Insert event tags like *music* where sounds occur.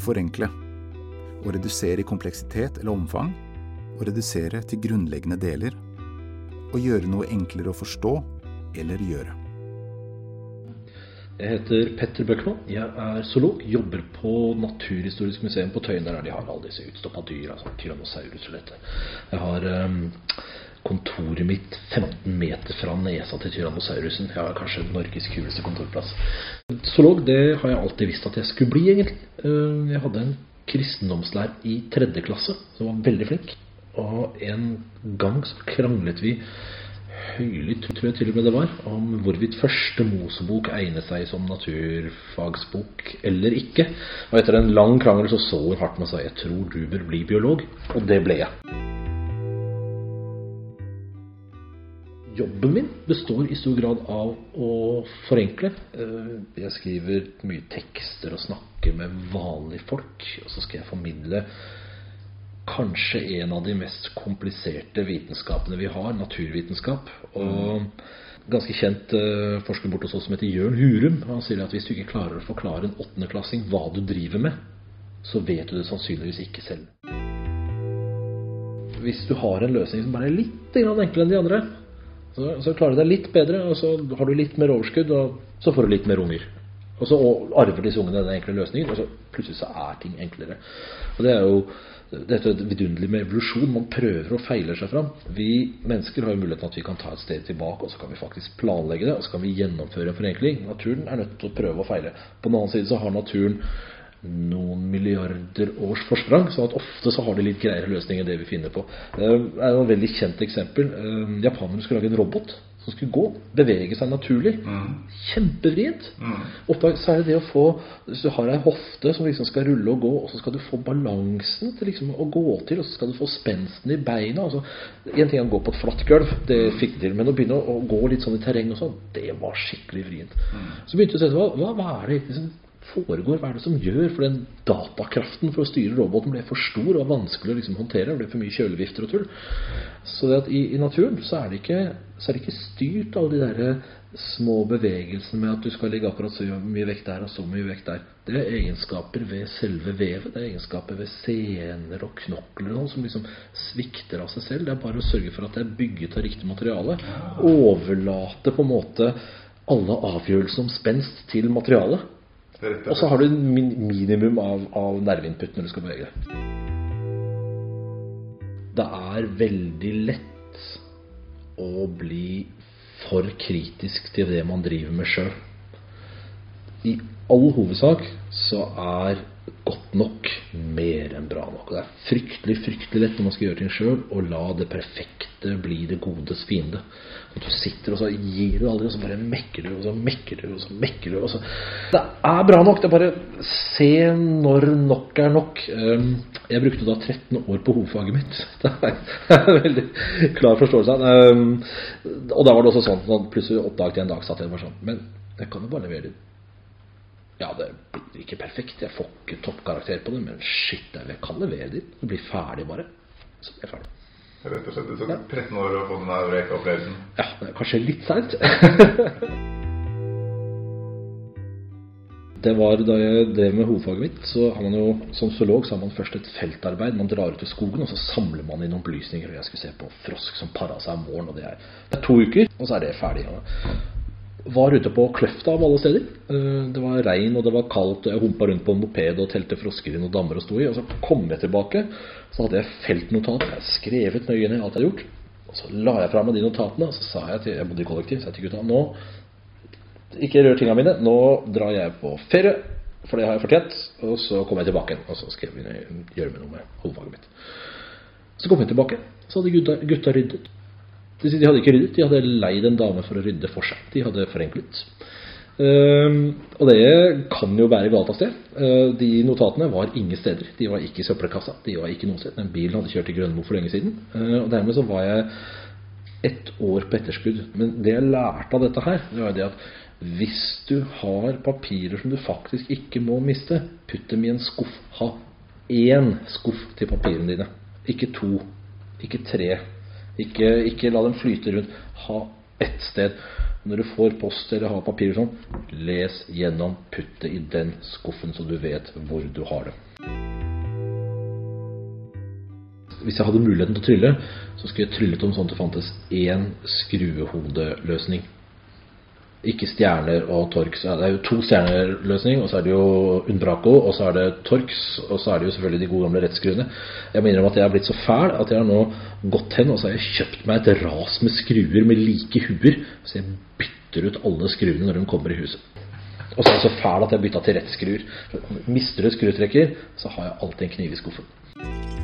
Å forenkle. Å redusere i kompleksitet eller omfang. Å redusere til grunnleggende deler. Å gjøre noe enklere å forstå eller gjøre. Jeg heter Petter Bøckmann. Jeg er zoolog. Jobber på Naturhistorisk museum på Tøyen. Der er de har alle disse utstoppa dyr. Altså Tyrannosaurus og dette. Jeg har um, kontoret mitt 15 meter fra nesa til tyrannosaurusen. Jeg har kanskje Norges kuleste kontorplass. Zoolog det har jeg alltid visst at jeg skulle bli, egentlig. Uh, jeg hadde en kristendomslærer i tredje klasse som var veldig flink. Og en gang så kranglet vi høylytt, tror jeg til og med det var, om hvorvidt første Mosebok egner seg som naturfagsbok eller ikke. Og etter en lang krangel så så hun hardt med og sa jeg tror du bør bli biolog. Og det ble jeg. Jobben min består i stor grad av å forenkle. Eh, jeg skriver mye tekster og snakker med vanlige folk. Og så skal jeg formidle kanskje en av de mest kompliserte vitenskapene vi har, naturvitenskap. Og ganske kjent uh, forsker bort hos oss som heter Jørn Hurum. Han sier at hvis du ikke klarer å forklare en åttendeklassing hva du driver med, så vet du det sannsynligvis ikke selv. Hvis du har en løsning som bare er litt enklere enn de andre, så, så klarer du deg litt bedre, og så har du litt mer overskudd, og så får du litt mer unger. Og så arver disse ungene den enkle løsningen, og så plutselig så er ting enklere. Og det er jo dette vidunderlig med evolusjon. Man prøver og feiler seg fram. Vi mennesker har jo muligheten at vi kan ta et sted tilbake, og så kan vi faktisk planlegge det, og så kan vi gjennomføre en forenkling. Naturen er nødt til å prøve og feile. På den annen side så har naturen noen milliarder års forsprang, så at ofte så har de litt greiere løsninger enn det vi finner på. Det er et veldig kjent eksempel. Eh, japanerne skulle lage en robot som skulle gå, bevege seg naturlig. Mm. Kjempevrient. Mm. Ofte så er det det å få Hvis du har ei hofte som liksom skal rulle og gå, og så skal du få balansen til liksom å gå til, og så skal du få spensten i beina altså, En ting er å gå på et flatt gulv, det mm. fikk de til, men å begynne å, å, gå litt sånn i terreng og sånn, det var skikkelig vrient. Mm. Så begynte jeg å se hva, hva er det liksom, foregår? Hva er det som gjør? For den datakraften for å styre roboten ble for stor og vanskelig å liksom håndtere. Det ble for mye kjølevifter og tull. Så i, i, naturen så er, ikke, så er det ikke styrt alle de der små bevegelsene med at du skal ligge akkurat så mye vekt der og så mye vekt der. Det er egenskaper ved selve vevet. Det er egenskaper ved sener og knokler og som liksom svikter av seg selv. Det er bare å sørge for at det er bygget av riktig materiale. Overlate på en måte alle avgjørelser om spenst til materialet. Og så har du min minimum av, av nerveinput når du skal bevege deg. Det er veldig lett å bli for kritisk til det man driver med sjøl. I all hovedsak så er godt nok mer enn bra nok. Og Det er fryktelig fryktelig lett når man skal gjøre ting sjøl, å la det perfekte bli det godes fiende. At du sitter og så gir du aldri, og så bare mekker du, og så mekker du, og så mekker du. Så. Det er bra nok. Det er bare se når nok er nok. Ehm, jeg brukte da 13 år på hovedfaget mitt. *laughs* Det er en veldig klar forståelse ehm, Og da var det også sånn at plutselig oppdaget jeg en dag satt jeg var sånn Men jeg kan jo bare levere det ja, det ikke perfekt. Jeg får ikke toppkarakter på det, men shit, jeg kan levere dit. Blir ferdig, bare. Så blir jeg ferdig. Rett og slett. Det tok 13 år å få den eureka-opplevelsen? Ja, det er kanskje litt seint. *laughs* det var Da jeg drev med hovedfaget mitt, så har man jo som zoolog så har man først et feltarbeid. Man drar ut i skogen, og så samler man inn opplysninger. Og jeg skulle se på frosk som para seg om våren, og det er, det er to uker, og så er det ferdig var ute på Kløfta av alle steder. Eh, det var regn og det var kaldt, jeg humpa rundt på en moped og telte frosker i noen dammer og sto i. Og så kom jeg tilbake, så hadde jeg feltnotat. Jeg skrevet nøye ned alt jeg hadde gjort. Og så la jeg fra meg de notatene, og så sa jeg til Jeg bodde i kollektiv, sa jeg til gutta nå Ikke rør tingene mine. Nå drar jeg på ferie, for det har jeg fortjent. Og så kommer jeg tilbake, og så skal jeg gjøre med noe med hovedfaget mitt. Så kom jeg tilbake, så hadde gutta, gutta ryddet. De hadde ikke ryddet, de hadde leid en dame for å rydde for seg. De hadde forenklet. Uh, og det kan jo være galt av sted. Uh, de notatene var ingen steder. De var ikke i søppelkassa. De var ikke noen sted. Den bilen hadde kjørt til Grønmo for lenge siden. Uh, og dermed så var jeg ett år på etterskudd. Men det jeg lærte av dette her, det var det at hvis du har papirer som du faktisk ikke må miste, putt dem i en skuff. Ha én skuff til papirene dine. Ikke to. Ikke tre ikke, ikke, la dem flyte rundt. Ha ett sted. Når du får post eller har papir sånn, les gjennom, putt det i den skuffen så du vet hvor du har det. Hvis jeg hadde muligheten til å trylle, så skulle jeg tryllet om sånn at det fantes én skruehodeløsning. Ikke stjerner og Torx. Det er jo to stjerner-løsning, og så er det jo Unbraco, og så er det Torx, og så er det jo selvfølgelig de gode gamle rettskruene. Jeg må innrømme at jeg har blitt så fæl at jeg har nå gått hen og så har jeg kjøpt meg et ras med skruer med like huer, så jeg bytter ut alle skruene når de kommer i huset. Og så er jeg så fæl at jeg bytta til rettskruer. Mister du skrutrekker, så har jeg alltid en kniv i skuffen.